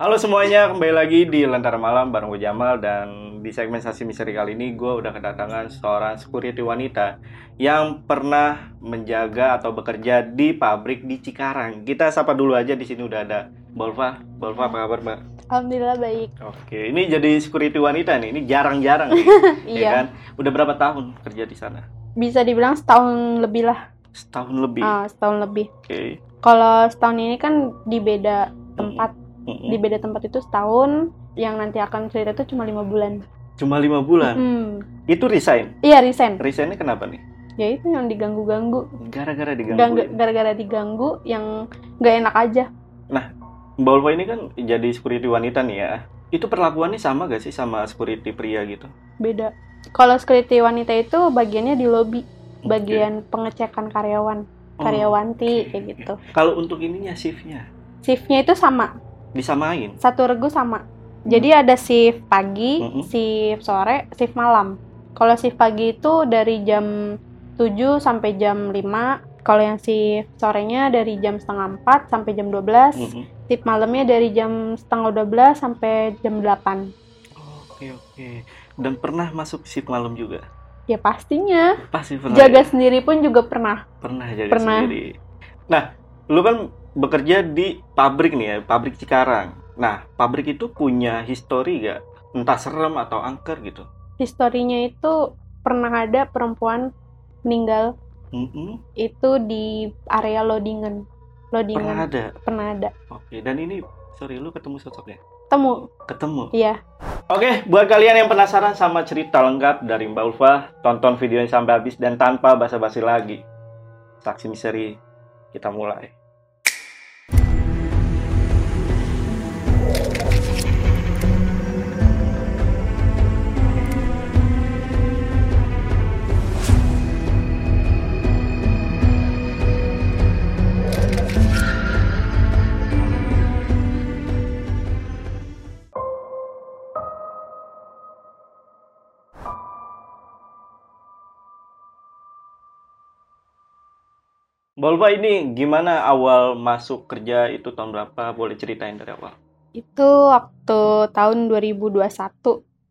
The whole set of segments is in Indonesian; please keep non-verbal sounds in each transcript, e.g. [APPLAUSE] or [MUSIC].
Halo semuanya, kembali lagi di Lentera Malam bareng gue Jamal dan di segmen Sasi Misteri kali ini gue udah kedatangan seorang security wanita yang pernah menjaga atau bekerja di pabrik di Cikarang. Kita sapa dulu aja di sini udah ada Bolva. Bolva apa kabar, Mbak? Alhamdulillah baik. Oke, ini jadi security wanita nih. Ini jarang-jarang nih. [LAUGHS] ya Iya. kan? Udah berapa tahun kerja di sana? Bisa dibilang setahun lebih lah. Setahun lebih. Ah, setahun lebih. Oke. Kalau setahun ini kan di beda tempat. Di beda tempat itu setahun. Yang nanti akan cerita itu cuma lima bulan. Cuma lima bulan. Hmm. Itu resign. Iya resign. Resignnya kenapa nih? Ya itu yang diganggu-ganggu. Gara-gara diganggu. Ganggu- ya? Gara-gara diganggu yang nggak enak aja. Mbak Ulfa ini kan jadi security wanita nih ya. Itu perlakuannya sama gak sih sama security pria gitu? Beda. Kalau security wanita itu bagiannya di lobby. Bagian pengecekan karyawan. Oh, Karyawanti oke. kayak gitu. Kalau untuk ininya shiftnya Shiftnya itu sama. Disamain. satu regu sama. Jadi ada shift pagi, Mm-mm. shift sore, shift malam. Kalau shift pagi itu dari jam 7 sampai jam 5. Kalau yang shift sorenya dari jam setengah 4 sampai jam 12. Mm-mm. Shift malamnya dari jam setengah 12 sampai jam 8. Oke oke. Dan pernah masuk shift malam juga? Ya pastinya. Pasti pernah. Jaga ya? sendiri pun juga pernah. Pernah jaga Pernah. sendiri. Nah, lu kan bekerja di pabrik nih ya, pabrik Cikarang. Nah, pabrik itu punya histori gak? Entah serem atau angker gitu. Historinya itu pernah ada perempuan meninggal Mm-mm. itu di area loadingan. Pernah Loadingan ada. pernah ada. Oke. Dan ini, sorry, lu ketemu sosoknya? Temu. Ketemu. Iya. Oke, buat kalian yang penasaran sama cerita lengkap dari Mbak Ulfa, tonton videonya sampai habis dan tanpa basa-basi lagi. Saksi misteri, kita mulai. Ulfa ini gimana awal masuk kerja itu tahun berapa? Boleh ceritain dari awal. Itu waktu tahun 2021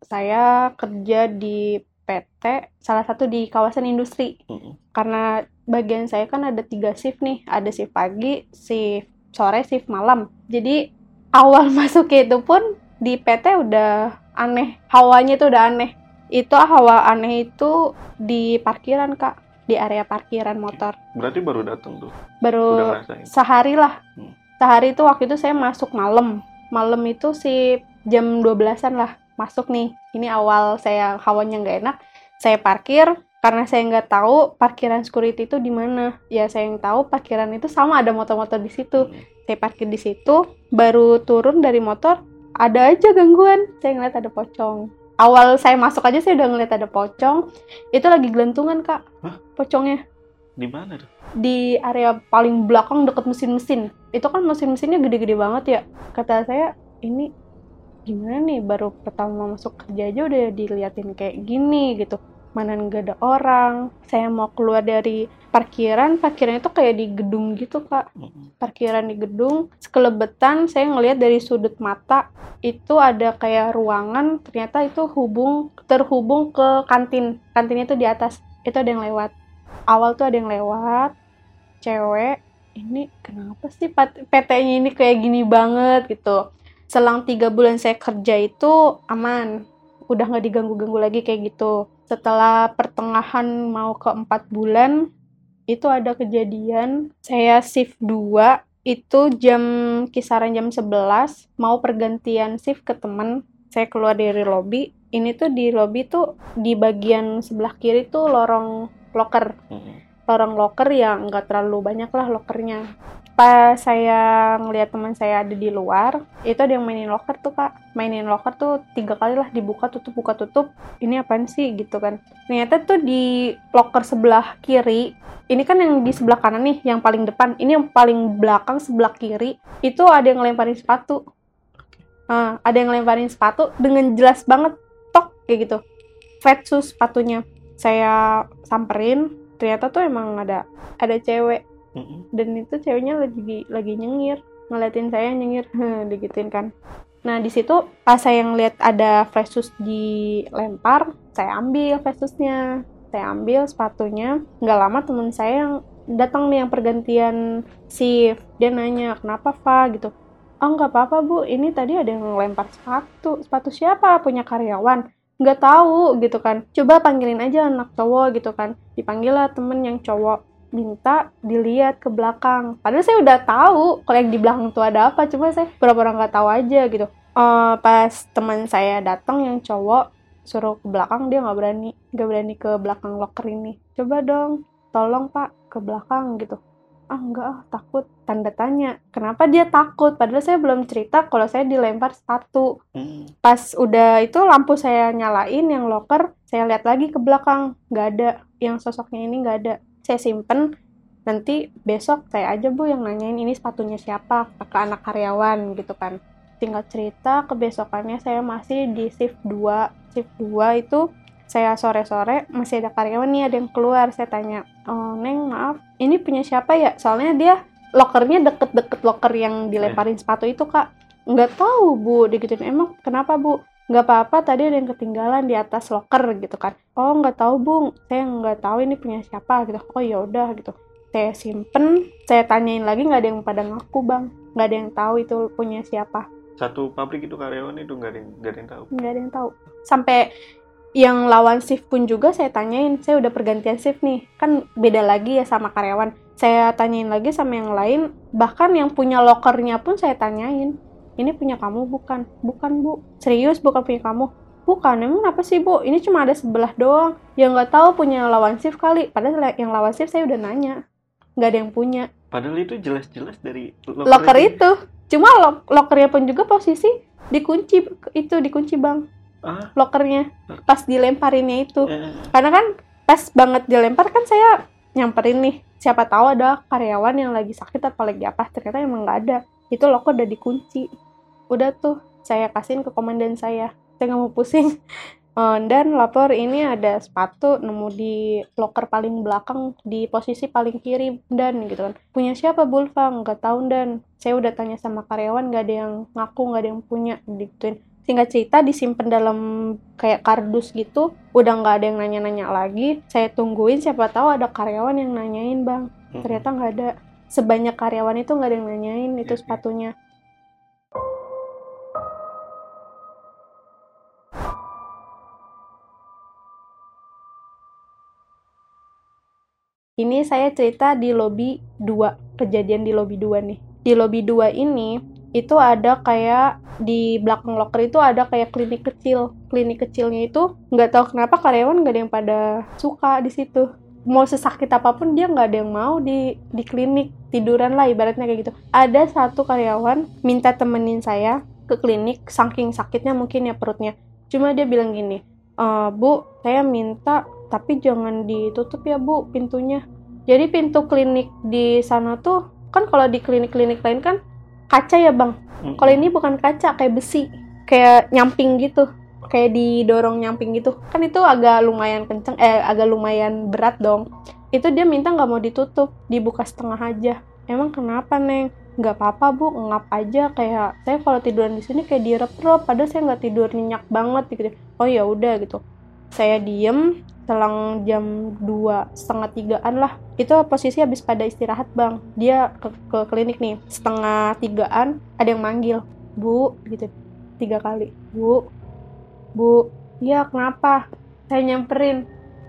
saya kerja di PT, salah satu di kawasan industri. Mm-mm. Karena bagian saya kan ada tiga shift nih, ada shift pagi, shift sore, shift malam. Jadi awal [LAUGHS] masuknya itu pun di PT udah aneh, hawanya itu udah aneh. Itu hawa aneh itu di parkiran kak, di area parkiran motor. Berarti baru datang tuh, Baru sehari lah. Hmm. Sehari itu waktu itu saya masuk malam. Malam itu sih jam 12-an lah masuk nih. Ini awal saya hawanya nggak enak. Saya parkir karena saya nggak tahu parkiran security itu di mana. Ya saya yang tahu parkiran itu sama ada motor-motor di situ. Hmm. Saya parkir di situ, baru turun dari motor ada aja gangguan. Saya ngeliat ada pocong. Awal saya masuk aja saya udah ngeliat ada pocong. Itu lagi gelantungan kak, Hah? pocongnya Di mana tuh? di area paling belakang deket mesin-mesin. Itu kan mesin-mesinnya gede-gede banget ya. Kata saya, ini gimana nih baru pertama masuk kerja aja udah diliatin kayak gini gitu. Mana nggak ada orang. Saya mau keluar dari parkiran, parkiran itu kayak di gedung gitu kak. Parkiran di gedung, sekelebetan saya ngelihat dari sudut mata itu ada kayak ruangan, ternyata itu hubung terhubung ke kantin. Kantin itu di atas, itu ada yang lewat. Awal tuh ada yang lewat, cewek, ini kenapa sih PT-nya ini kayak gini banget gitu. Selang tiga bulan saya kerja itu aman, udah nggak diganggu-ganggu lagi kayak gitu. Setelah pertengahan mau ke empat bulan, itu ada kejadian. Saya shift 2 itu jam kisaran jam 11 mau pergantian shift ke temen. Saya keluar dari lobby. Ini tuh di lobby tuh di bagian sebelah kiri tuh lorong locker. Lorong locker yang nggak terlalu banyak lah lokernya pas saya ngeliat teman saya ada di luar itu ada yang mainin locker tuh kak. Mainin locker tuh tiga kali lah dibuka tutup buka tutup. Ini apaan sih? Gitu kan. Ternyata tuh di locker sebelah kiri ini kan yang di sebelah kanan nih yang paling depan. Ini yang paling belakang sebelah kiri itu ada yang ngelemparin sepatu. Nah, ada yang ngelemparin sepatu dengan jelas banget tok kayak gitu. Shoes sepatunya. Saya samperin ternyata tuh emang ada ada cewek. Mm-mm. dan itu ceweknya lagi lagi nyengir ngeliatin saya nyengir [LAUGHS] digituin kan. Nah di situ pas saya ngeliat ada flash dilempar saya ambil flash saya ambil sepatunya. Nggak lama temen saya yang datang nih yang pergantian shift. Dia nanya kenapa Fa? gitu. Oh nggak apa-apa bu. Ini tadi ada yang lempar sepatu. Sepatu siapa? Punya karyawan nggak tahu gitu kan. Coba panggilin aja anak cowok gitu kan. Dipanggil lah temen yang cowok. Minta dilihat ke belakang. Padahal saya udah tahu kalau yang di belakang tuh ada apa. Cuma saya pura-pura nggak tahu aja gitu. Uh, pas teman saya datang yang cowok suruh ke belakang dia nggak berani. Nggak berani ke belakang locker ini. Coba dong tolong pak ke belakang gitu ah enggak ah takut. Tanda tanya kenapa dia takut? Padahal saya belum cerita kalau saya dilempar sepatu. Hmm. pas udah itu lampu saya nyalain yang locker saya lihat lagi ke belakang nggak ada. Yang sosoknya ini nggak ada. Saya simpen nanti besok saya aja bu yang nanyain ini sepatunya siapa ke anak karyawan gitu kan. Tinggal cerita kebesokannya saya masih di shift 2 shift 2 itu saya sore-sore masih ada karyawan nih ada yang keluar. Saya tanya oh neng maaf ini punya siapa ya? Soalnya dia lokernya deket-deket loker yang dilemparin sepatu itu kak. Nggak tahu bu digituin. Emang kenapa bu? Nggak apa-apa tadi ada yang ketinggalan di atas locker gitu kan. Oh nggak tahu bung saya nggak tahu ini punya siapa gitu. Oh ya udah gitu. Saya simpen saya tanyain lagi nggak ada yang pada ngaku bang. Nggak ada yang tahu itu punya siapa. Satu pabrik itu karyawan itu nggak ada yang nggak ada yang tahu? Nggak ada yang tahu. Sampai yang lawan shift pun juga saya tanyain saya udah pergantian shift nih. Kan beda lagi ya sama karyawan. Saya tanyain lagi sama yang lain bahkan yang punya lockernya pun saya tanyain ini punya kamu bukan? Bukan bu. Serius bukan punya kamu? Bukan. Emang apa sih bu? Ini cuma ada sebelah doang. Yang nggak tahu punya lawan shift kali. Padahal yang lawan shift saya udah nanya. Nggak ada yang punya. Padahal itu jelas-jelas dari locker, locker itu. cuma lo lockernya pun juga posisi dikunci itu dikunci bang ah? lockernya pas dilemparinnya itu. Eh. karena kan pas banget dilempar kan saya nyamperin nih siapa tahu ada karyawan yang lagi sakit atau lagi apa ternyata emang nggak ada. Itu locker udah dikunci. Udah tuh saya kasihin ke komandan saya. Saya nggak mau pusing. Uh, [LAUGHS] dan lapor ini ada sepatu nemu di locker paling belakang di posisi paling kiri dan gitu kan. Punya siapa Bulfa nggak tahu dan. Saya udah tanya sama karyawan nggak ada yang ngaku nggak ada yang punya gituin singkat cerita disimpan dalam kayak kardus gitu. Udah nggak ada yang nanya-nanya lagi. Saya tungguin siapa tahu ada karyawan yang nanyain bang. Ternyata nggak ada. Sebanyak karyawan itu nggak ada yang nanyain itu sepatunya. Ini saya cerita di lobby 2, kejadian di lobby 2 nih. Di lobby 2 ini itu ada kayak di belakang locker itu ada kayak klinik kecil. Klinik kecilnya itu nggak tahu kenapa karyawan nggak ada yang pada suka di situ. Mau sesakit apa pun dia nggak ada yang mau di di klinik tiduran lah ibaratnya kayak gitu. Ada satu karyawan minta temenin saya ke klinik saking sakitnya mungkin ya perutnya. Cuma dia bilang gini, e, Bu, saya minta tapi jangan ditutup ya bu pintunya jadi pintu klinik di sana tuh kan kalau di klinik-klinik lain kan kaca ya bang? Mm-hmm. kalau ini bukan kaca kayak besi. Kayak nyamping gitu. Kayak didorong nyamping gitu. Kan itu agak lumayan kenceng eh agak lumayan berat dong. Itu dia minta nggak mau ditutup dibuka setengah aja. Emang kenapa neng? Nggak apa-apa bu. Ngap aja kayak saya kalau tiduran di sini kayak direp-rep padahal saya nggak tidur nyenyak banget gitu. Oh ya udah gitu saya diem selang jam dua setengah tigaan lah. Itu posisi habis pada istirahat bang. Dia ke, ke klinik nih setengah tigaan ada yang manggil bu gitu. Tiga kali bu bu. Iya kenapa? Saya nyamperin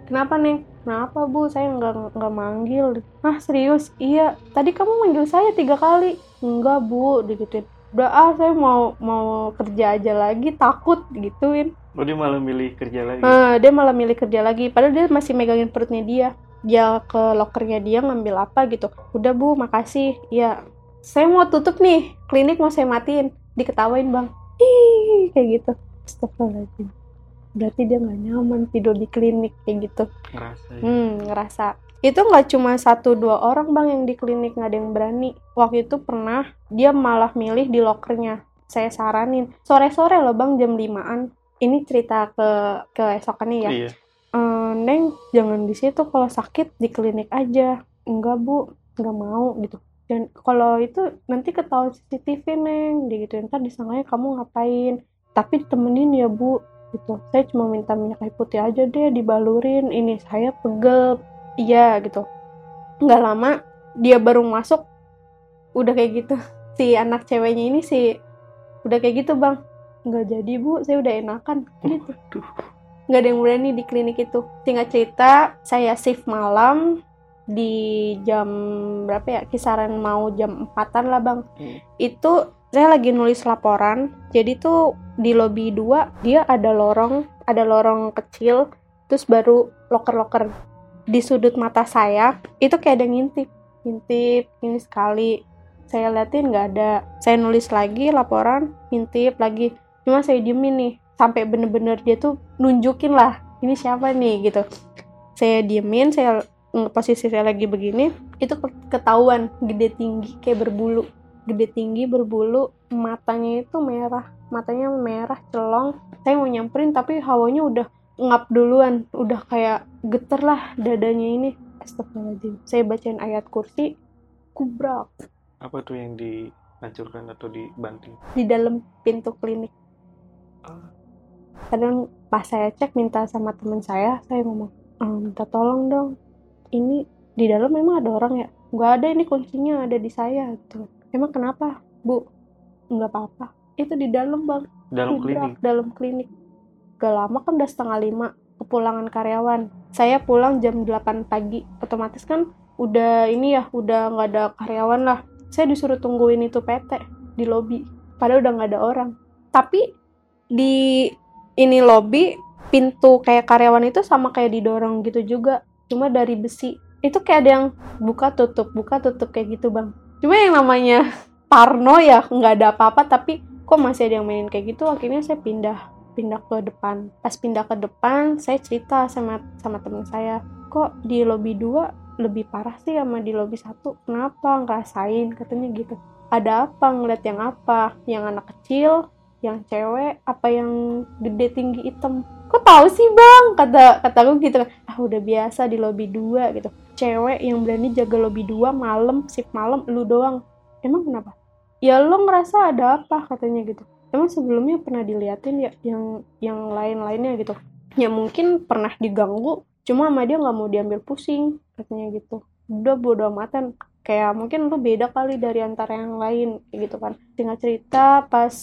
kenapa nih kenapa bu? Saya nggak nggak manggil. Ah serius? Iya tadi kamu manggil saya tiga kali. Enggak bu digituin udah ah saya mau mau kerja aja lagi takut gituin. Oh dia malah milih kerja lagi? Uh, dia malah milih kerja lagi. Padahal dia masih megangin perutnya dia. Dia ke lokernya dia ngambil apa gitu. Udah bu makasih. Ya saya mau tutup nih klinik mau saya matiin. Diketawain bang. Ih kayak gitu. Astagfirullahaladzim. Berarti dia nggak nyaman tidur di klinik kayak gitu. Ngerasa ya? hmm ngerasa itu nggak cuma satu dua orang bang yang di klinik nggak ada yang berani. Waktu itu pernah dia malah milih di lokernya. Saya saranin sore-sore loh bang jam limaan. Ini cerita ke ke esokannya ya. Iya. ehm, neng jangan di situ kalau sakit di klinik aja. Enggak bu nggak mau gitu. Dan kalau itu nanti ketahuan CCTV neng gitu ntar disangkanya kamu ngapain? Tapi temenin ya bu gitu. Saya cuma minta minyak kayu putih aja deh dibalurin. Ini saya pegel iya gitu. Nggak lama dia baru masuk udah kayak gitu. Si anak ceweknya ini sih udah kayak gitu bang. Nggak jadi bu. Saya udah enakan gitu. Waduh. nggak ada yang berani di klinik itu. Singkat cerita saya shift malam di jam berapa ya? Kisaran mau jam empatan lah bang. Hmm. itu saya lagi nulis laporan. Jadi tuh di lobby 2 dia ada lorong ada lorong kecil terus baru loker-loker di sudut mata saya itu kayak ada ngintip. Ngintip ini sekali. Saya liatin nggak ada. Saya nulis lagi laporan ngintip lagi. Cuma saya diemin nih sampai bener-bener dia tuh nunjukin lah ini siapa nih? gitu. Saya diemin saya posisi saya lagi begini itu ke- ketahuan gede tinggi kayak berbulu. Gede tinggi berbulu matanya itu merah. Matanya merah celong. Saya mau nyamperin tapi hawanya udah ngap duluan. Udah kayak geter lah dadanya ini. Astagfirullahaladzim. Saya bacain ayat kursi. Kubrak. Apa tuh yang dihancurkan atau dibanting? di dalam pintu klinik. Ah. kadang pas saya cek minta sama teman saya saya ngomong "Eh, minta tolong dong. Ini di dalam memang ada orang ya? Nggak ada ini kuncinya ada di saya. Gitu. Emang kenapa bu? Nggak apa-apa. Itu di dalam bang. Dalam Kubrak, klinik. dalam klinik gak lama kan udah setengah lima kepulangan karyawan. Saya pulang jam 8 pagi otomatis kan udah ini ya udah nggak ada karyawan lah. Saya disuruh tungguin itu PT di lobi padahal udah nggak ada orang. Tapi di ini lobby pintu kayak karyawan itu sama kayak didorong gitu juga cuma dari besi. Itu kayak ada yang buka tutup buka tutup kayak gitu bang. Cuma yang namanya [LAUGHS] Parno ya nggak ada apa-apa tapi kok masih ada yang mainin kayak gitu akhirnya saya pindah pindah ke depan. Pas pindah ke depan saya cerita sama sama teman saya kok di lobby 2 lebih parah sih sama di lobby satu? Kenapa ngerasain? Katanya gitu. Ada apa? Ngeliat yang apa? Yang anak kecil yang cewek apa yang gede tinggi hitam? Kok tahu sih bang? Kata kataku gitu kan. Ah udah biasa di lobby 2 gitu. Cewek yang berani jaga lobby 2 malam shift malam lu doang. Emang kenapa? Ya lo ngerasa ada apa? Katanya gitu emang sebelumnya pernah diliatin ya yang yang lain-lainnya gitu? Ya mungkin pernah diganggu cuma sama dia nggak mau diambil pusing katanya gitu. Udah bodo amatan. Kayak mungkin lu beda kali dari antara yang lain gitu kan. Singkat cerita pas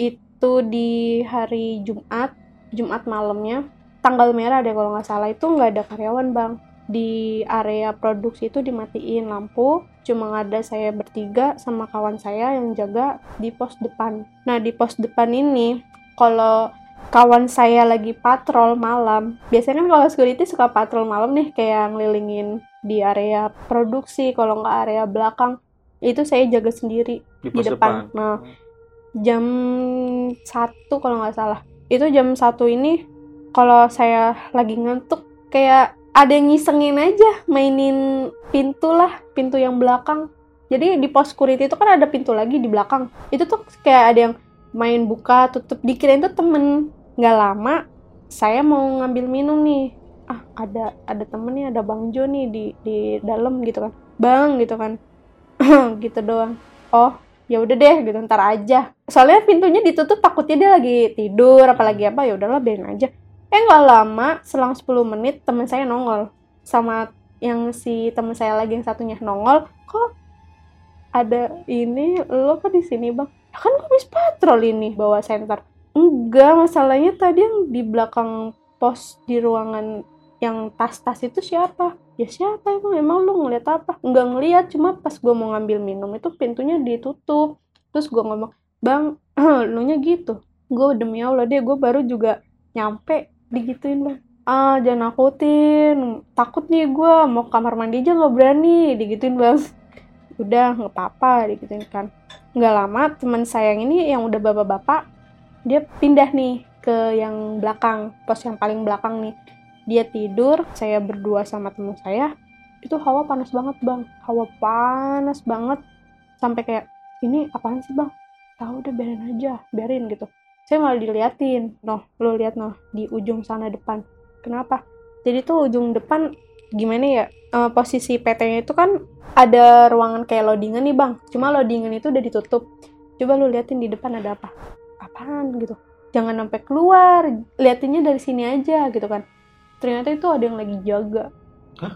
itu di hari Jumat Jumat malamnya tanggal merah deh kalau nggak salah itu nggak ada karyawan bang. Di area produksi itu dimatiin lampu cuma ada saya bertiga sama kawan saya yang jaga di pos depan nah di pos depan ini kalau kawan saya lagi patrol malam biasanya kan kalau security suka patrol malam nih kayak ngelilingin di area produksi kalau nggak area belakang itu saya jaga sendiri Di di depan. depan. Nah, jam satu kalau nggak salah. Itu jam satu ini kalau saya lagi ngantuk kayak ada yang ngisengin aja mainin pintu lah, pintu yang belakang. Jadi di pos security itu kan ada pintu lagi di belakang. Itu tuh kayak ada yang main buka tutup dikirain tuh temen. Nggak lama saya mau ngambil minum nih. Ah, ada ada temen nih, ada Bang Jo nih di di dalam gitu kan. Bang gitu kan. [CLEARS THROAT] gitu doang. Oh, ya udah deh gitu ntar aja soalnya pintunya ditutup takutnya dia lagi tidur apalagi apa ya udahlah biarin aja eh nggak lama selang 10 menit teman saya nongol. Sama yang si teman saya lagi yang satunya nongol kok ada ini? Lo kok di sini bang? "Ya kan gue habis patrol ini bawa center enggak masalahnya tadi yang di belakang pos di ruangan yang tas-tas itu siapa? Ya siapa emang? Emang lu ngeliat apa? Nggak ngeliat cuma pas gue mau ngambil minum itu pintunya ditutup. Terus gue ngomong bang [CLEARS THROAT] lu nya gitu. Gue demi allah deh gue baru juga nyampe digituin bang. Ah jangan nakutin. Takut nih gue mau kamar mandi aja nggak berani. Digituin bang. [LAUGHS] Udah nggak apa-apa. Digituin kan. Nggak lama teman saya yang ini yang udah bapak-bapak dia pindah nih ke yang belakang pos yang paling belakang nih. Dia tidur saya berdua sama teman saya. Itu hawa panas banget bang. Hawa panas banget. Sampai kayak ini apaan sih bang? Tahu deh biarin aja biarin gitu saya malah diliatin noh lo lihat noh di ujung sana depan. Kenapa? Jadi tuh ujung depan gimana ya eh, posisi PT-nya itu kan ada ruangan kayak loadingan nih bang. Cuma loadingan itu udah ditutup. Coba lu liatin di depan ada apa? Apaan gitu. Jangan sampai keluar liatinnya dari sini aja gitu kan. Ternyata itu ada yang lagi jaga. Hah?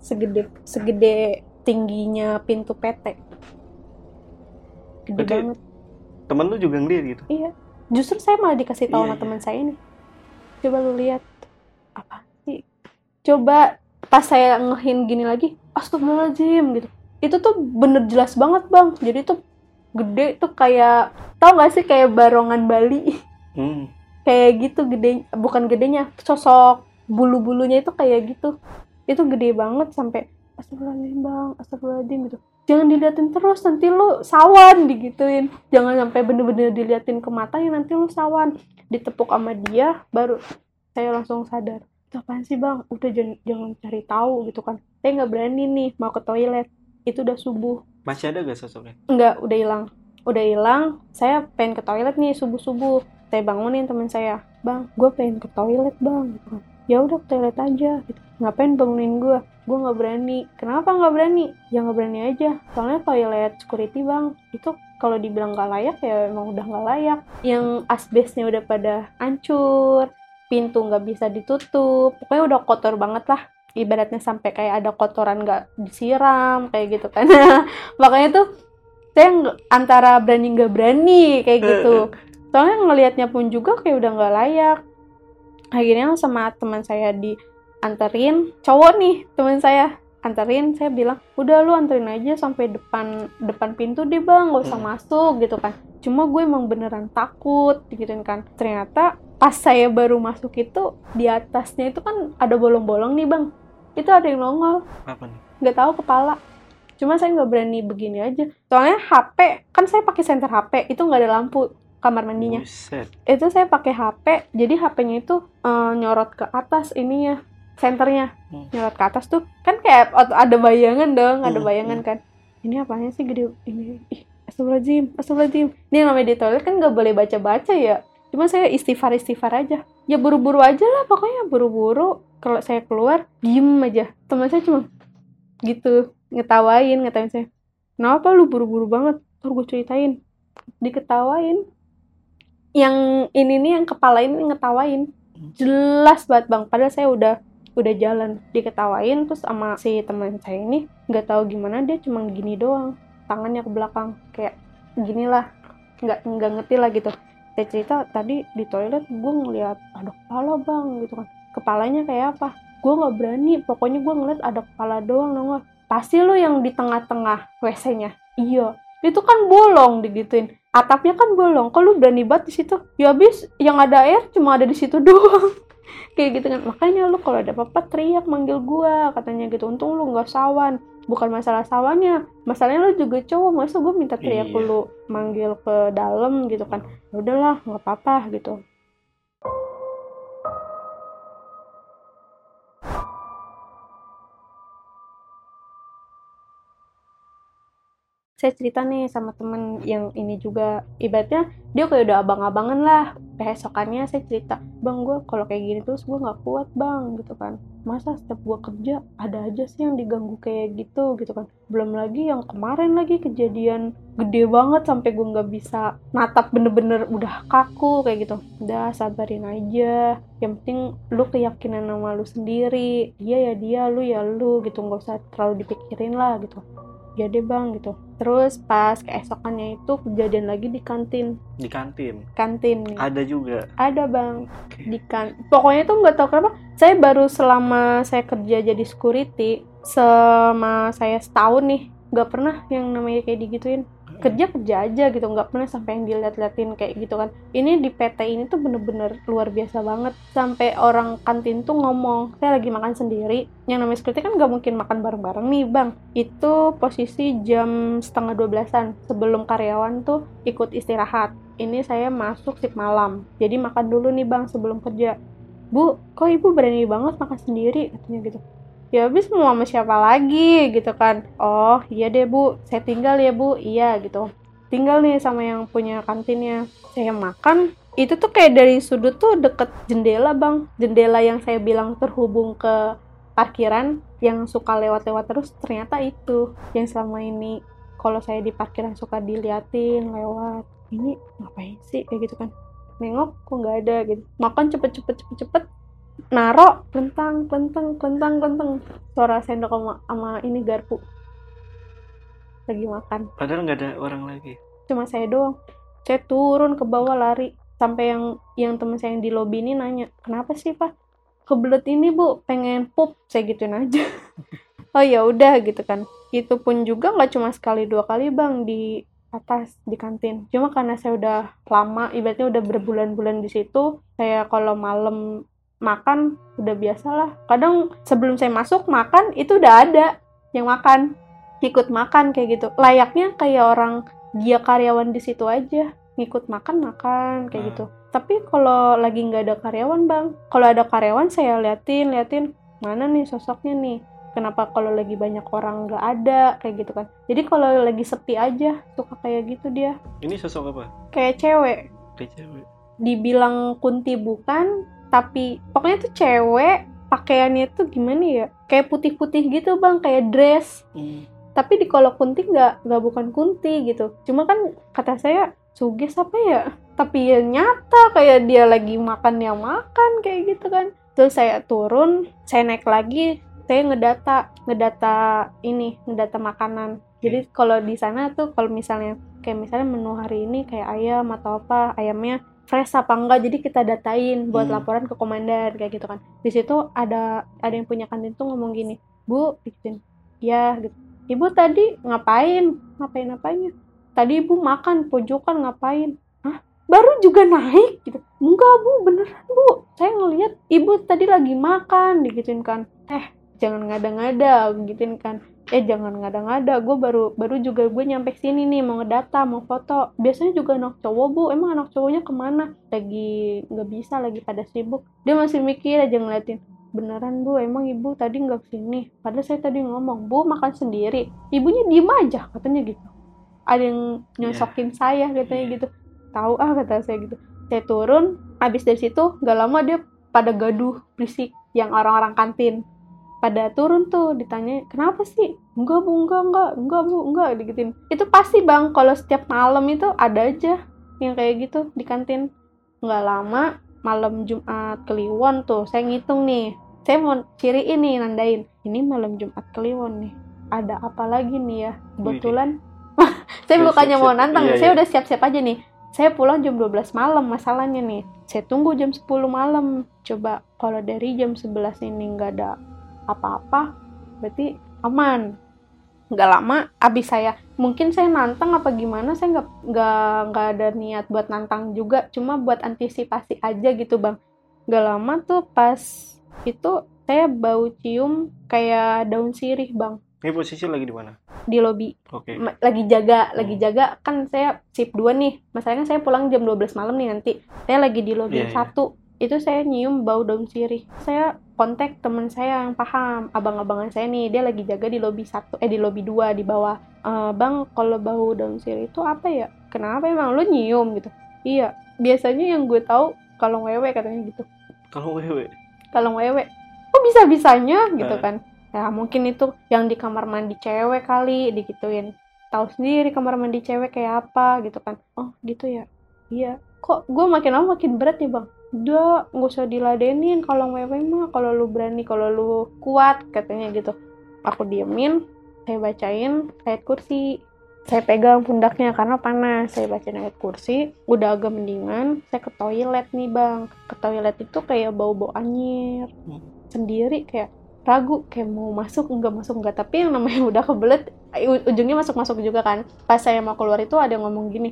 segede segede tingginya pintu PT gede Berarti- banget. Temen lu juga ngeliat gitu. Iya. Justru saya malah dikasih tahu sama iya. teman saya ini. Coba lu lihat apa sih? Coba pas saya ngehin gini lagi, astagfirullahaladzim gitu. Itu tuh bener jelas banget bang. Jadi tuh gede tuh kayak tau gak sih kayak barongan Bali Hmm. [LAUGHS] kayak gitu gede bukan gedenya sosok bulu-bulunya itu kayak gitu itu gede banget sampai astagfirullahaladzim bang astagfirullahaladzim gitu jangan diliatin terus nanti lu sawan digituin jangan sampai bener-bener diliatin ke matanya nanti lu sawan ditepuk sama dia baru saya langsung sadar apaan sih bang udah jangan, jangan cari tahu gitu kan saya nggak berani nih mau ke toilet itu udah subuh Masih ada gak sosoknya? Enggak, udah hilang. Udah hilang. Saya pengen ke toilet nih subuh-subuh. Saya bangunin teman saya. Bang, gue pengen ke toilet bang. Gitu kan. Ya udah ke toilet aja. Gitu. Ngapain bangunin gue? Gue nggak berani. Kenapa nggak berani? Ya nggak berani aja. Soalnya toilet security bang. Itu kalau dibilang nggak layak ya emang udah nggak layak. Yang asbesnya udah pada hancur. Pintu nggak bisa ditutup. Pokoknya udah kotor banget lah ibaratnya sampai kayak ada kotoran nggak disiram kayak gitu kan [LAUGHS] makanya tuh saya antara berani nggak berani kayak gitu soalnya ngelihatnya pun juga kayak udah nggak layak akhirnya sama teman saya dianterin cowok nih teman saya. Anterin saya bilang udah lu anterin aja sampai depan depan pintu deh bang. Gak usah Hmm. masuk gitu kan. Cuma gue emang beneran takut gituin kan. Ternyata pas saya baru masuk itu di atasnya itu kan ada bolong-bolong nih bang. Itu ada yang nongol. Apa nih? nggak tahu kepala. Cuma saya nggak berani begini aja. Soalnya HP kan saya pakai senter HP itu nggak ada lampu kamar mandinya. Buset. itu saya pakai HP jadi HP-nya itu eh, nyorot ke atas ininya senternya. Hmm. nyorot ke atas tuh. Kan kayak ada bayangan dong ada Hmm, bayangan kan. Ini apanya sih gede? Ini ih astagfirullahaladzim astagfirullahaladzim. Ini yang namanya di toilet kan nggak boleh baca-baca ya. Cuma saya istighfar istighfar aja. Ya buru-buru aja lah pokoknya buru-buru. Kalau saya keluar diem aja. Teman saya cuma gitu ngetawain ngetawain saya kenapa lu buru-buru banget? Ntar gue ceritain. Diketawain. Yang ini nih yang kepala ini ngetawain. Jelas banget bang. Padahal saya udah udah jalan. Diketawain terus sama si teman saya ini nggak tahu gimana dia cuma gini doang tangannya ke belakang. Kayak gini lah nggak nggak ngerti lah gitu. Saya cerita tadi di toilet gue ngeliat ada kepala bang gitu kan. Kepalanya kayak apa? Gue nggak berani pokoknya gue ngeliat ada kepala doang nongol pasti lu yang di tengah-tengah wc-nya iya. Itu kan bolong digituin. Atapnya kan bolong kalau lu berani banget di situ? Ya habis yang ada air cuma ada di situ doang [LAUGHS] kayak gitu kan. Makanya lu kalau ada apa-apa teriak manggil gua katanya gitu. Untung lu nggak sawan. Bukan masalah sawannya masalahnya lu juga cowok. Masa gue minta teriak Iya. lu manggil ke dalam gitu kan? Ya udahlah nggak apa-apa gitu saya cerita nih sama temen yang ini juga. Ibaratnya dia kayak udah abang-abangan lah. Besokannya saya cerita bang gue kalau kayak gini terus gue nggak kuat bang gitu kan. Masa setiap gue kerja ada aja sih yang diganggu kayak gitu gitu kan. Belum lagi yang kemarin lagi kejadian gede banget sampai gue nggak bisa natap bener-bener udah kaku kayak gitu. Udah sabarin aja. Yang penting lu keyakinan sama lu sendiri. Dia ya dia lu ya lu gitu. Nggak usah terlalu dipikirin lah gitu ya deh bang gitu terus pas keesokannya itu kejadian lagi di kantin Di kantin. kantin nih. Ada juga. ada bang di kan pokoknya tuh nggak tahu kenapa saya baru selama saya kerja jadi security sama saya setahun nih nggak pernah yang namanya kayak digituin kerja kerja aja gitu. Nggak pernah sampai yang dilihat-liatin kayak gitu kan. Ini di PT ini tuh bener-bener luar biasa banget. Sampai orang kantin tuh ngomong saya lagi makan sendiri. Yang namanya security kan nggak mungkin makan bareng-bareng nih bang. Itu posisi jam setengah dua belasan sebelum karyawan tuh ikut istirahat. Ini saya masuk sip malam. Jadi makan dulu nih bang sebelum kerja. Bu kok ibu berani banget makan sendiri? Katanya gitu ya habis mau sama siapa lagi gitu kan. Oh iya deh bu. Saya tinggal ya bu. Iya gitu. Tinggal nih sama yang punya kantinnya. Saya makan. Itu tuh kayak dari sudut tuh deket jendela bang. Jendela yang saya bilang terhubung ke parkiran yang suka lewat-lewat terus ternyata itu. Yang selama ini kalau saya di parkiran suka diliatin lewat. Ini ngapain sih? Kayak gitu kan. Nengok kok nggak ada gitu. Makan cepet-cepet cepet-cepet naro kentang kentang kentang kentang. Suara sendok sama, sama ini garpu. Lagi makan. Padahal nggak ada orang lagi. cuma saya doang. Saya turun ke bawah lari. Sampai yang yang teman saya yang di lobi ini nanya kenapa sih pak? Kebelet ini bu pengen pup. Saya gituin aja. [LAUGHS] Oh ya udah gitu kan. Itu pun juga nggak cuma sekali dua kali bang di atas di kantin. Cuma karena saya udah lama ibaratnya udah berbulan-bulan di situ saya kalau malam makan udah biasa lah. Kadang sebelum saya masuk makan itu udah ada yang makan ikut makan kayak gitu. Layaknya kayak orang dia karyawan di situ aja ngikut makan makan kayak Hmm. gitu. Tapi kalau lagi nggak ada karyawan bang kalau ada karyawan saya liatin liatin mana nih sosoknya nih? Kenapa kalau lagi banyak orang nggak ada? Kayak gitu kan. Jadi kalau lagi sepi aja suka kayak gitu dia. Ini sosok apa? kayak cewek. Kayak cewek. dibilang kunti bukan tapi pokoknya tuh cewek pakaiannya tuh gimana ya? Kayak putih-putih gitu bang. Kayak dress. Hmm. tapi di kalau kunti nggak nggak bukan kunti gitu. Cuma kan kata saya suges apa ya? Tapi ya nyata kayak dia lagi makan yang makan kayak gitu kan. Terus saya turun saya naik lagi saya ngedata ngedata ini ngedata makanan. Jadi kalau di sana tuh kalau misalnya kayak misalnya menu hari ini kayak ayam atau apa ayamnya fresh apa enggak jadi kita datain buat Hmm. laporan ke komandan kayak gitu kan. Di situ ada ada yang punya kantin tuh ngomong gini bu gituin ya gitu. Ibu tadi ngapain? Ngapain apanya? Tadi ibu makan pojokan ngapain? Hah? baru juga naik? gitu. Enggak bu beneran bu. Saya ngelihat ibu tadi lagi makan digituin kan. Eh jangan ngada-ngada gituin kan. Eh jangan ngada-ngada gue baru baru juga gue nyampe sini nih mau ngedata mau foto. Biasanya juga anak cowok bu. Emang anak cowoknya ke mana? Lagi nggak bisa lagi pada sibuk. Dia masih mikir aja ngeliatin beneran bu emang ibu tadi nggak ke sini padahal saya tadi ngomong bu makan sendiri. Ibunya diem aja katanya gitu. Ada yang nyosokin saya katanya Iya. gitu. Tahu ah kata saya gitu. Saya turun habis dari situ nggak lama dia pada gaduh berisik yang orang-orang kantin pada turun tuh ditanya kenapa sih? Enggak bu enggak enggak enggak bu enggak digituin itu pasti bang kalau setiap malam itu ada aja yang kayak gitu di kantin. Nggak lama malam Jumat Kliwon tuh saya ngitung nih. Saya mau ciri ini nandain ini malam Jumat Kliwon nih ada apa lagi nih ya? Kebetulan [LAUGHS] saya bukannya mau nantang Iya, saya iya. udah siap-siap aja nih. Saya pulang jam 12 malam masalahnya nih. Saya tunggu jam 10 malam. Coba kalau dari jam 11 ini nggak ada apa-apa berarti aman nggak lama abis saya mungkin saya nantang apa gimana saya nggak nggak nggak ada niat buat nantang juga cuma buat antisipasi aja gitu bang nggak lama tuh pas itu saya bau cium kayak daun sirih bang Ini posisi lagi di mana? di lobi Oke. Ma- lagi jaga lagi Hmm. jaga kan saya shift 2 nih masalahnya saya pulang jam 12 malam nih nanti saya lagi di lobby Iya, iya. satu itu saya nyium bau daun sirih. Saya kontak teman saya yang paham abang-abangan saya nih dia lagi jaga di lobby satu eh di lobby 2 di bawah. "Eh, bang kalau bau daun sirih itu apa ya? Kenapa emang? Lu nyium gitu. Iya biasanya yang gue tahu kalau wewe katanya gitu. Kalau wewe. kalau wewe. Kok bisa bisanya gitu Eh. kan. Ya mungkin itu yang di kamar mandi cewek kali digituin. Tahu sendiri kamar mandi cewek kayak apa gitu kan. Oh gitu ya. Iya. Kok gue makin lama makin berat nih bang udah nggak usah diladenin kalau wewe mah kalau lu berani kalau lu kuat katanya gitu. Aku diemin saya bacain ayat kursi. Saya pegang pundaknya karena panas saya bacain ayat kursi. Udah agak mendingan saya ke toilet nih bang. Ke toilet itu kayak bau bau anyir. Sendiri kayak ragu kayak mau masuk enggak masuk enggak tapi yang namanya udah kebelet u- ujungnya masuk masuk juga kan. Pas saya mau keluar itu ada yang ngomong gini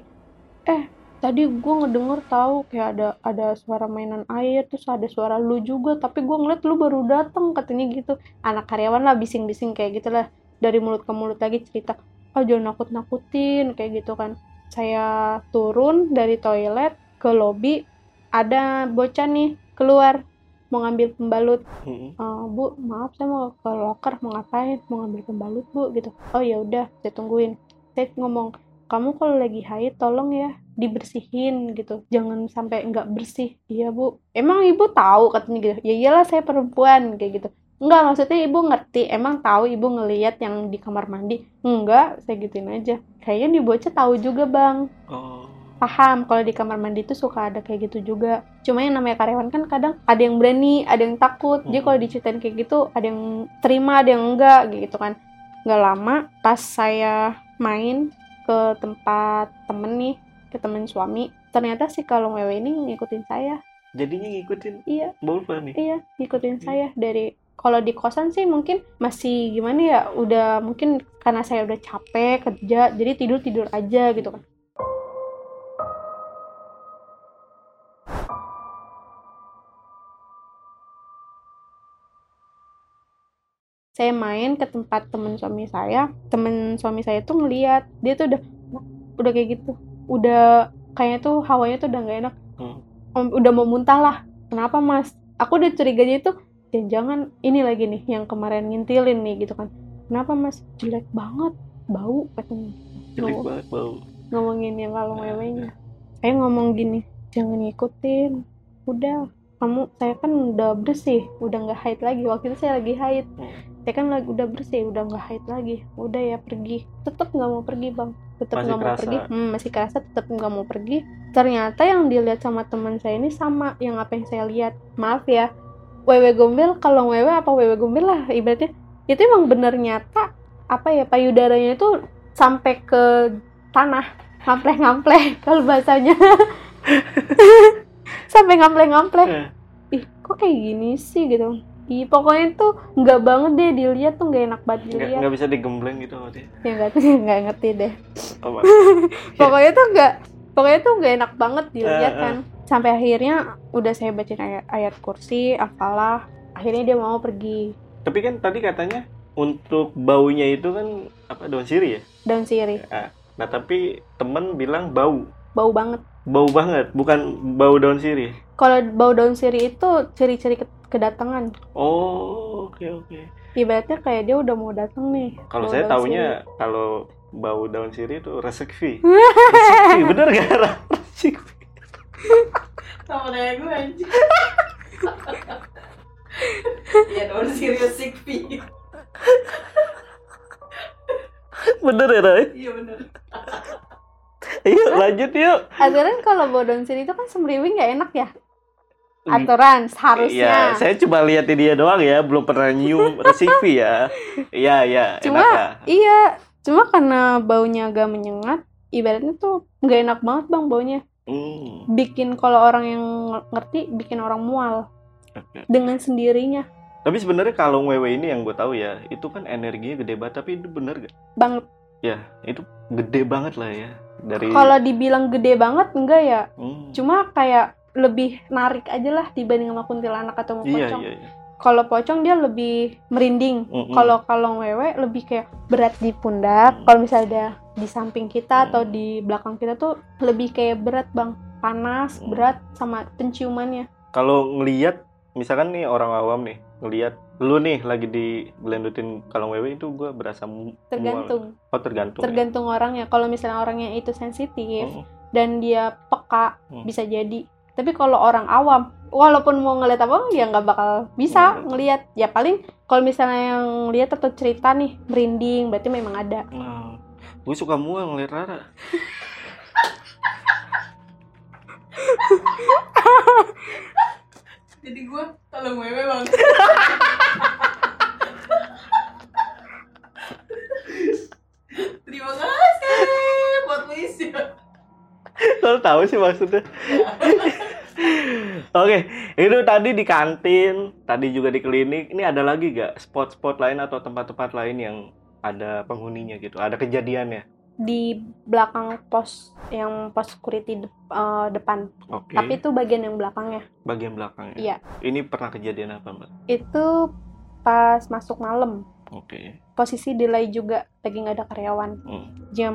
eh tadi gue ngedenger tahu kayak ada ada suara mainan air terus ada suara lu juga tapi gue ngeliat lu baru datang katanya gitu. Anak karyawan lah bising-bising kayak gitulah dari mulut ke mulut lagi cerita oh jangan nakut nakutin kayak gitu kan. Saya turun dari toilet ke lobby ada bocah nih keluar mau ngambil pembalut. Hmm. "Eh, bu maaf saya mau ke loker mau ngapain? Mau ngambil pembalut bu gitu. Oh ya udah saya tungguin. Saya ngomong kamu kalau lagi haid tolong ya dibersihin gitu jangan sampai nggak bersih iya bu emang ibu tahu katanya gitu ya iyalah saya perempuan kayak gitu Enggak, maksudnya ibu ngerti, emang tahu ibu ngeliat yang di kamar mandi. Enggak, saya gituin aja. Kayaknya di bocah tahu juga bang. Oh. Paham kalau di kamar mandi itu suka ada kayak gitu juga. Cuma yang namanya karyawan kan kadang ada yang berani, ada yang takut. Jadi Hmm. kalau diceritain kayak gitu, ada yang terima, ada yang enggak gitu kan. Nggak lama pas saya main ke tempat temen nih, ke temen suami, ternyata si kalung wewe ini ngikutin saya. Jadinya ngikutin Iya, Bulva nih. Iya, ngikutin Hmm. saya dari kalau di kosan sih mungkin masih gimana ya, udah mungkin karena saya udah capek kerja, jadi tidur tidur aja gitu kan. Saya main ke tempat temen suami saya, temen suami saya tuh ngeliat dia tuh udah udah kayak gitu, udah kayaknya tuh hawanya tuh udah nggak enak, Hmm. Udah mau muntah lah. Kenapa mas? Aku udah curiganya itu jangan-jangan ini lagi nih yang kemarin ngintilin nih gitu kan. Kenapa mas? Jelek banget, bau katanya. Jelek Ngomong- banget bau. Ngomongin yang kalung wewenya. Saya ngomong gini, jangan ngikutin. Udah, kamu saya kan udah bersih, udah nggak haid lagi. Waktu itu saya lagi haid. Hmm. Saya kan lagi udah bersih, udah nggak haid lagi. Udah ya pergi. Tetap nggak mau pergi bang. Tetap nggak mau kerasa. pergi. Hmm, masih kerasa tetap nggak mau pergi. Ternyata yang dilihat sama teman saya ini sama yang apa yang saya lihat. Maaf ya, wewe gombel kalau wewe apa wewe gombel lah ibaratnya itu emang bener nyata apa ya payudaranya itu sampai ke tanah ngampleh-ngampleh [LAUGHS] kalau bahasanya [LAUGHS] sampai ngampleh-ngampleh Eh, ih kok kayak gini sih gitu Ih, pokoknya tuh nggak banget deh dilihat tuh nggak enak banget dilihat. nggak bisa digembleng gitu dia. ya nggak [LAUGHS] nggak ngerti deh. Apa? [LAUGHS] pokoknya tuh nggak pokoknya tuh nggak enak banget dilihat Eh, eh. kan sampai akhirnya udah saya bacain ayat, ayat kursi apalah. Akhirnya dia mau pergi. Tapi kan tadi katanya untuk baunya itu kan apa daun sirih ya? daun sirih. Nah tapi temen bilang bau, bau banget bau banget, bukan bau daun sirih. kalau bau daun sirih itu ciri-ciri ke- kedatangan Oh oke oke. ibaratnya kayak dia udah mau datang nih Kalau saya daun taunya kalau bau daun sirih itu resekvi. [LAUGHS] resekvi bener gak? Resekvi. sama kayak gue anjing ya dong serius sikpi Bener ya Ray? iya bener Yuk lanjut yuk. aturan kalau sirih itu kan semriwing nggak enak ya aturan seharusnya Iya, saya cuma lihat dia doang ya, belum pernah nyium resekvi ya. Iya iya. Cuma, enak ya. iya cuma karena baunya agak menyengat ibaratnya tuh nggak enak banget bang baunya Hmm, bikin kalau orang yang ngerti bikin orang mual dengan sendirinya Tapi sebenarnya kalau wewe ini yang gue tahu ya, itu kan energinya gede banget. Tapi itu bener gak? banget Ya, itu gede banget lah ya. Dari. kalau dibilang gede banget enggak ya Hmm. cuma kayak lebih narik aja lah dibanding sama kuntilanak atau sama Iya pocong iya. iya. kalau pocong dia lebih merinding kalau kalong wewe lebih kayak berat di pundak Hmm. kalau misalnya ada di samping kita atau Hmm. di belakang kita tuh lebih kayak berat bang panas Hmm. berat sama penciumannya kalau ngelihat misalkan nih orang awam nih ngelihat lu nih lagi digelendutin kalung wewe itu gue berasa tergantung mual. oh tergantung ya? tergantung orangnya kalau misalnya orangnya itu sensitif Oh, dan dia peka Hmm. bisa jadi tapi kalau orang awam walaupun mau ngeliat apa ya nggak bakal bisa Hmm. ngelihat ya paling kalau misalnya yang lihat atau cerita nih merinding berarti memang ada Nah, gue suka mual ngeliat Rara. [LAUGHS] jadi gue kalau wewe bang terima kasih buat puisi Lo tahu sih maksudnya. Oke, itu tadi di kantin, tadi juga di klinik. Ini ada lagi gak spot-spot lain atau tempat-tempat lain yang ada penghuninya gitu? Ada kejadiannya? Di belakang pos yang pos security dep- eh, depan Oke. tapi itu bagian yang belakangnya bagian belakangnya. Iya. Ini pernah kejadian apa, Mbak? itu pas masuk malam Oke. posisi delay juga lagi nggak ada karyawan Hmm. jam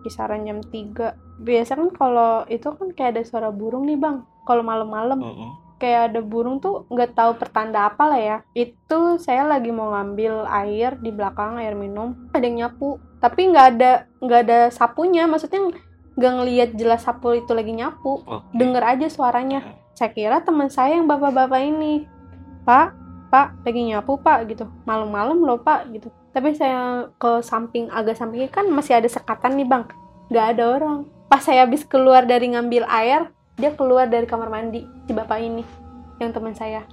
kisaran jam 3 biasa kan kalau itu kan kayak ada suara burung nih bang kalau malam-malam Mm-mm. Kayak ada burung tuh nggak tahu pertanda apa lah ya. Itu saya lagi mau ngambil air di belakang air minum. Ada yang nyapu. Tapi nggak ada nggak ada sapunya. Maksudnya nggak ngelihat jelas sapu itu lagi nyapu. Oke. denger aja suaranya. Saya kira teman saya yang bapak-bapak ini. Pak pak lagi nyapu pak gitu. Malam-malam loh pak gitu. Tapi saya ke samping agak sampingnya kan masih ada sekatan nih bang. Nggak ada orang. Pas saya habis keluar dari ngambil air dia keluar dari kamar mandi si bapak ini yang teman saya.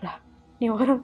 Lah ini orang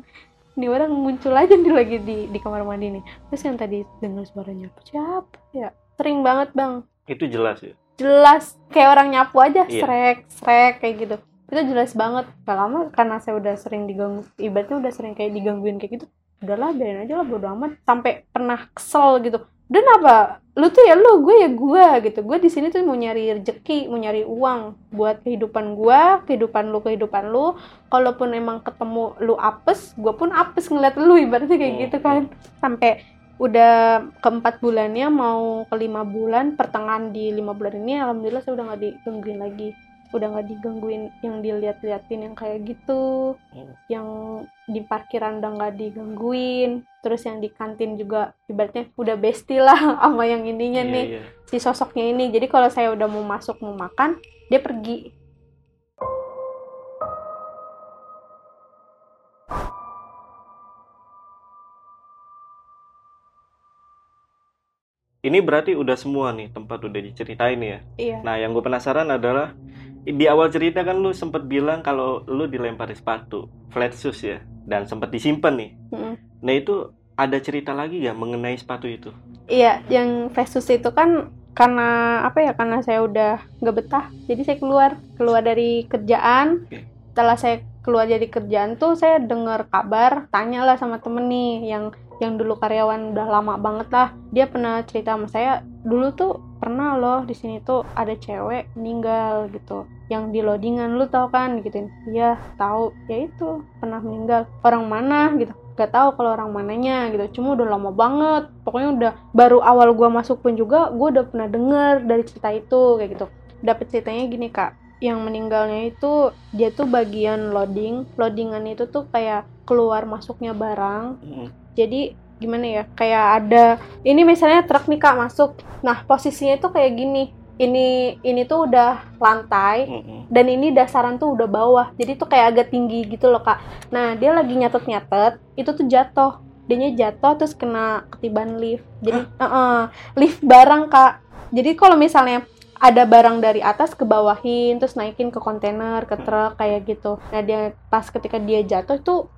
ini orang muncul aja nih lagi di di kamar mandi nih. Terus yang tadi dengar suara nyapu siapa ya sering banget bang. Itu jelas ya. jelas kayak orang nyapu aja Iya. srek srek kayak gitu. Itu jelas banget. Gak lama karena saya udah sering diganggu ibaratnya udah sering kayak digangguin kayak gitu udahlah biarin aja lah bodo amat. Sampai pernah kesel gitu dan apa? Lu tuh ya lu gue ya gue gitu. Gue di sini tuh mau nyari rezeki mau nyari uang buat kehidupan gue kehidupan lu kehidupan lu. Kalaupun emang ketemu lu apes gue pun apes ngeliat lu ibaratnya kayak Hmm, gitu kan. Sampai udah keempat bulannya mau ke lima bulan pertengahan di lima bulan ini alhamdulillah saya udah nggak digangguin lagi udah nggak digangguin yang dilihat-liatin yang kayak gitu Hmm. yang di parkiran udah nggak digangguin terus yang di kantin juga ibaratnya udah bestie lah [LAUGHS] sama yang ininya Iya, nih iya. si sosoknya ini jadi kalau saya udah mau masuk mau makan dia pergi Ini berarti udah semua nih tempat udah diceritain ya. iya Nah, yang gue penasaran adalah di awal cerita kan lu sempet bilang kalau lu dilempar sepatu flat shoes ya dan sempet disimpan nih. Mm. Nah, itu ada cerita lagi ya mengenai sepatu itu? Iya, yang Festus itu kan karena apa ya? Karena saya udah nggak betah, jadi saya keluar keluar dari kerjaan. Oke. Setelah saya keluar dari kerjaan tuh saya dengar kabar, tanyalah sama temen nih yang yang dulu karyawan udah lama banget lah. Dia pernah cerita sama saya, dulu tuh pernah loh di sini tuh ada cewek meninggal gitu. Yang di loadingan lu tau kan gituin. Iya, tahu. Ya itu, pernah meninggal. Orang mana gitu gak tahu kalau orang mananya gitu cuma udah lama banget pokoknya udah baru awal gua masuk pun juga gua udah pernah denger dari cerita itu kayak gitu dapet ceritanya gini kak yang meninggalnya itu dia tuh bagian loading loadingan itu tuh kayak keluar masuknya barang Mm. jadi gimana ya kayak ada ini misalnya truk nih kak masuk. Nah posisinya itu kayak gini. Ini ini tuh udah lantai Mm-mm. dan ini dasaran tuh udah bawah. Jadi tuh kayak agak tinggi gitu loh kak. Nah dia lagi nyatet nyatet itu tuh jatuh. Dianya jatuh terus kena ketiban lift. Jadi uh-uh, lift barang kak. Jadi kalau misalnya ada barang dari atas ke bawahin terus naikin ke kontainer ke truk kayak gitu. Nah dia pas ketika dia jatuh itu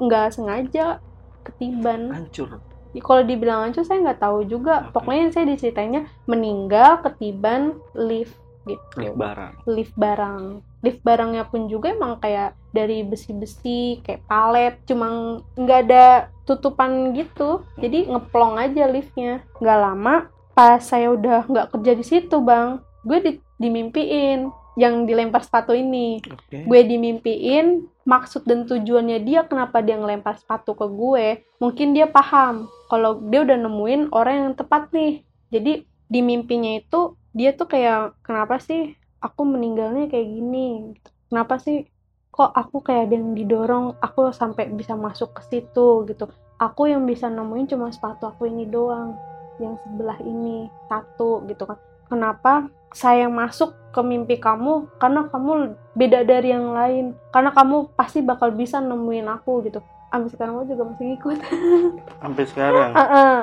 nggak sengaja ketiban. Hancur. Ya, kalau dibilang hancur saya nggak tahu juga. Oke. pokoknya saya diceritainnya meninggal ketiban lift gitu. Lift barang. lift barang. Lift barangnya pun juga emang kayak dari besi-besi kayak palet cuma nggak ada tutupan gitu. Jadi ngeplong aja liftnya. Nggak lama pas saya udah nggak kerja di situ bang gue di, dimimpiin yang dilempar sepatu ini. Oke. gue dimimpiin maksud dan tujuannya dia kenapa dia ngelempar sepatu ke gue mungkin dia paham. Kalau dia udah nemuin orang yang tepat nih. Jadi di mimpinya itu dia tuh kayak kenapa sih aku meninggalnya kayak gini? Kenapa sih kok aku kayak ada yang didorong aku sampai bisa masuk ke situ gitu. Aku yang bisa nemuin cuma sepatu aku ini doang yang sebelah ini satu gitu kan. Kenapa saya masuk ke mimpi kamu karena kamu beda dari yang lain karena kamu pasti bakal bisa nemuin aku gitu sampai sekarang lo juga masih ngikut [LAUGHS] Sampai sekarang. Heeh.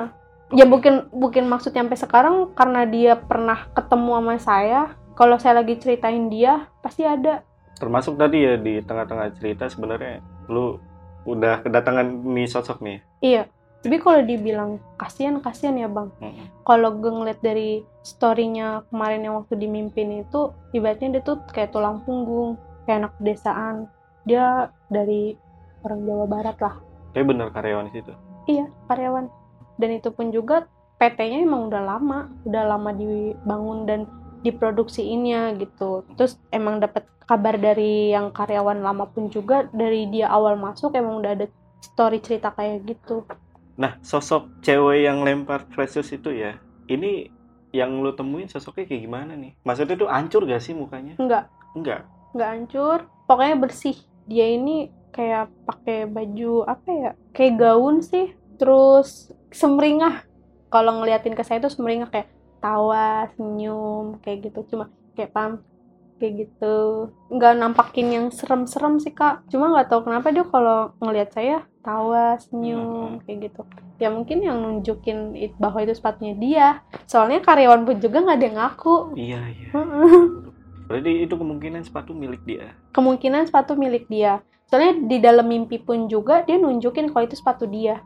ya mungkin mungkin maksudnya sampai sekarang karena dia pernah ketemu sama saya kalau saya lagi ceritain dia pasti ada Termasuk tadi ya di tengah-tengah cerita sebenarnya lu udah kedatangan nih sosok nih. iya tapi kalau dibilang kasihan kasihan ya bang. Kalau gue ngeliat dari storynya kemarin yang waktu dimimpin itu ibaratnya dia tuh kayak tulang punggung kayak anak pedesaan. Dia dari orang Jawa Barat lah. Tapi bener karyawan di situ. iya karyawan. Dan itu pun juga PT-nya emang udah lama udah lama dibangun dan diproduksiinnya gitu. Terus emang dapat kabar dari yang karyawan lama pun juga dari dia awal masuk emang udah ada story cerita kayak gitu Nah, sosok cewek yang lempar precious itu ya, ini yang lu temuin sosoknya kayak gimana nih? Maksudnya tuh hancur gak sih mukanya? enggak Enggak. nggak hancur pokoknya bersih dia ini kayak pakai baju apa ya kayak gaun sih terus semringah kalau ngeliatin ke saya tuh semringah kayak tawa senyum kayak gitu cuma kayak pam kayak gitu. Nggak nampakin yang serem-serem sih kak. Cuma nggak tahu kenapa dia kalau ngelihat saya tawa senyum kayak gitu. Ya mungkin yang nunjukin it- bahwa itu sepatunya dia. Soalnya karyawan pun juga nggak ada yang ngaku. Iya, iya. Berarti itu kemungkinan sepatu milik dia. kemungkinan sepatu milik dia. Soalnya di dalam mimpi pun juga dia nunjukin kalau itu sepatu dia.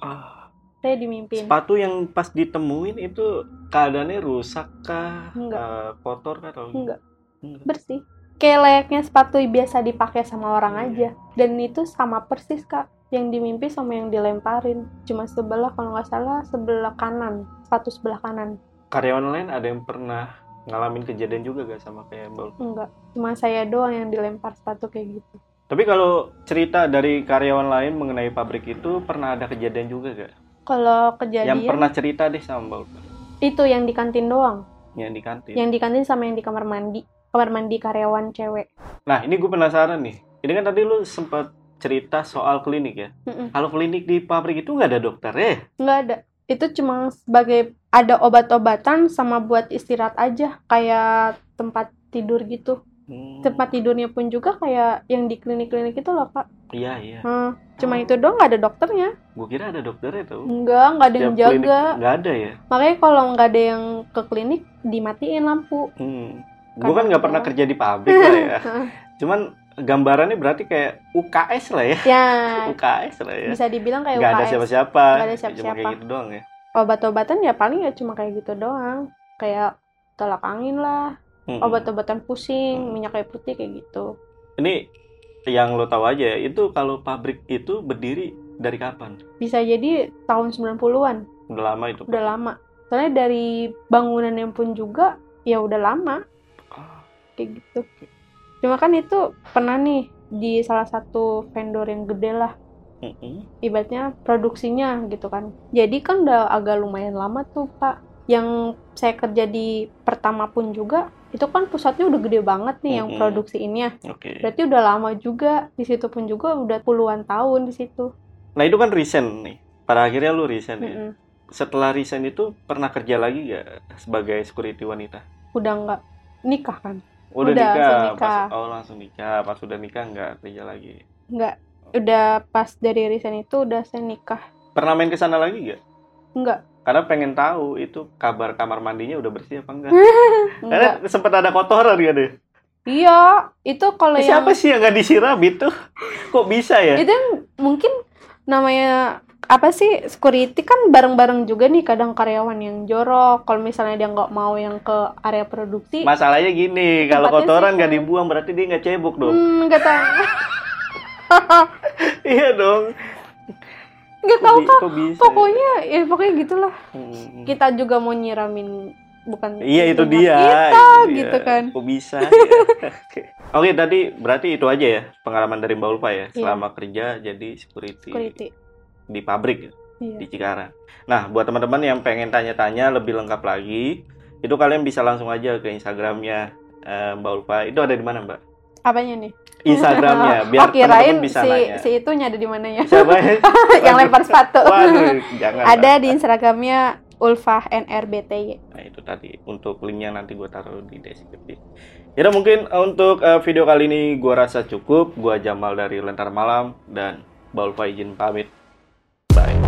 Ah, saya dimimpin. Sepatu yang pas ditemuin itu keadaannya rusak kah? Enggak. Eh, kotor kah atau Enggak. Enggak. bersih. Kayak layaknya sepatu biasa dipakai sama orang Iya. aja. Dan itu sama persis kak. Yang dimimpi sama yang dilemparin. Cuma sebelah kalau nggak salah sebelah kanan. Sepatu sebelah kanan. Karyawan lain ada yang pernah ngalamin kejadian juga gak sama kayak Mbak enggak cuma saya doang yang dilempar sepatu kayak gitu. Tapi kalau cerita dari karyawan lain mengenai pabrik itu pernah ada kejadian juga gak? kalau kejadian? Yang pernah cerita deh sama Mbak itu yang di kantin doang. Yang di kantin. yang di kantin sama yang di kamar mandi kamar mandi karyawan cewek Nah ini gue penasaran nih. Ini kan tadi lu sempat cerita soal klinik ya. Mm-mm. Kalau klinik di pabrik itu nggak ada dokter eh? nggak ada itu cuma sebagai ada obat-obatan sama buat istirahat aja kayak tempat tidur gitu Hmm, tempat tidurnya pun juga kayak yang di klinik-klinik itu loh kak Iya iya. Hmm, cuma itu doang nggak ada dokternya Gue kira ada dokternya tuh. enggak nggak ada yang jaga Nggak ada ya. makanya kalau nggak ada yang ke klinik dimatiin lampu Hmm. Gue kan nggak pernah kerja di pabrik lah ya. [LAUGHS] Cuman gambarannya berarti kayak UKS lah ya. ya [LAUGHS] UKS lah ya. bisa dibilang kayak Nggak ada siapa-siapa. Nggak ada Cuma siapa-siapa. kayak gitu doang ya. obat-obatan ya paling ya cuma kayak gitu doang kayak tolak angin lah Hmm. obat-obatan pusing Hmm. minyak kayu putih kayak gitu Ini yang lo tahu aja ya. Itu kalau pabrik itu berdiri dari kapan? bisa jadi tahun 90-an Udah lama itu. udah lama soalnya dari bangunannya pun juga ya udah lama kayak gitu cuma kan itu pernah nih di salah satu vendor yang gede lah ibaratnya produksinya gitu kan jadi kan udah agak lumayan lama tuh pak yang saya kerja di pertama pun juga itu kan pusatnya udah gede banget nih yang produksi ini ya Oke. berarti udah lama juga di situ pun juga udah puluhan tahun di situ Nah itu kan resign nih. Pada akhirnya lu resign ya. Mm-mm. Setelah resign itu pernah kerja lagi gak sebagai security wanita? udah nggak nikah kan Udah, Udah, nikah, langsung nikah. Pas, oh langsung nikah. Pas udah nikah nggak kerja lagi. nggak udah pas dari resign itu udah saya nikah Pernah main ke sana lagi gak? nggak Karena pengen tahu itu kabar kamar mandinya udah bersih apa enggak. [LAUGHS] Karena nggak sempat ada kotoran kan deh. iya itu kalau yang Siapa sih yang nggak disiram itu? [LAUGHS] Kok bisa ya? itu mungkin namanya apa sih security kan bareng-bareng juga nih kadang karyawan yang jorok kalau misalnya dia nggak mau yang ke area produksi Masalahnya gini, kalau kotoran nggak dibuang berarti dia nggak cebok dong. hmm, nggak tahu [LAUGHS] iya dong. nggak tahu kok bisa? pokoknya ya pokoknya gitulah Hmm. kita juga mau nyiramin bukan Iya itu dia, kita itu dia. gitu kan Kok bisa? [LAUGHS] ya? Oke. Tadi berarti itu aja ya pengalaman dari Mbak Ulfa ya Iya. selama kerja jadi security, security di pabrik ya, iya. di Cikarang. Nah, buat teman-teman yang pengen tanya-tanya lebih lengkap lagi, itu kalian bisa langsung aja ke Instagramnya eh, Mbak Ulfa. Itu ada di mana Mbak? apanya nih Instagramnya, [LAUGHS] biar oh kirain teman-teman bisa si nanya. si itunya ada di mana ya Siapa ya? [LAUGHS] yang lempar sepatu Waduh, [LAUGHS] jangan. ada di Instagramnya Ulfah NRBTY Nah itu tadi untuk linknya nanti gue taruh di deskripsi. Ya udah, mungkin eh, untuk eh, video kali ini gue rasa cukup. Gue Jamal dari Lentar Malam dan Baul izin pamit. Bye.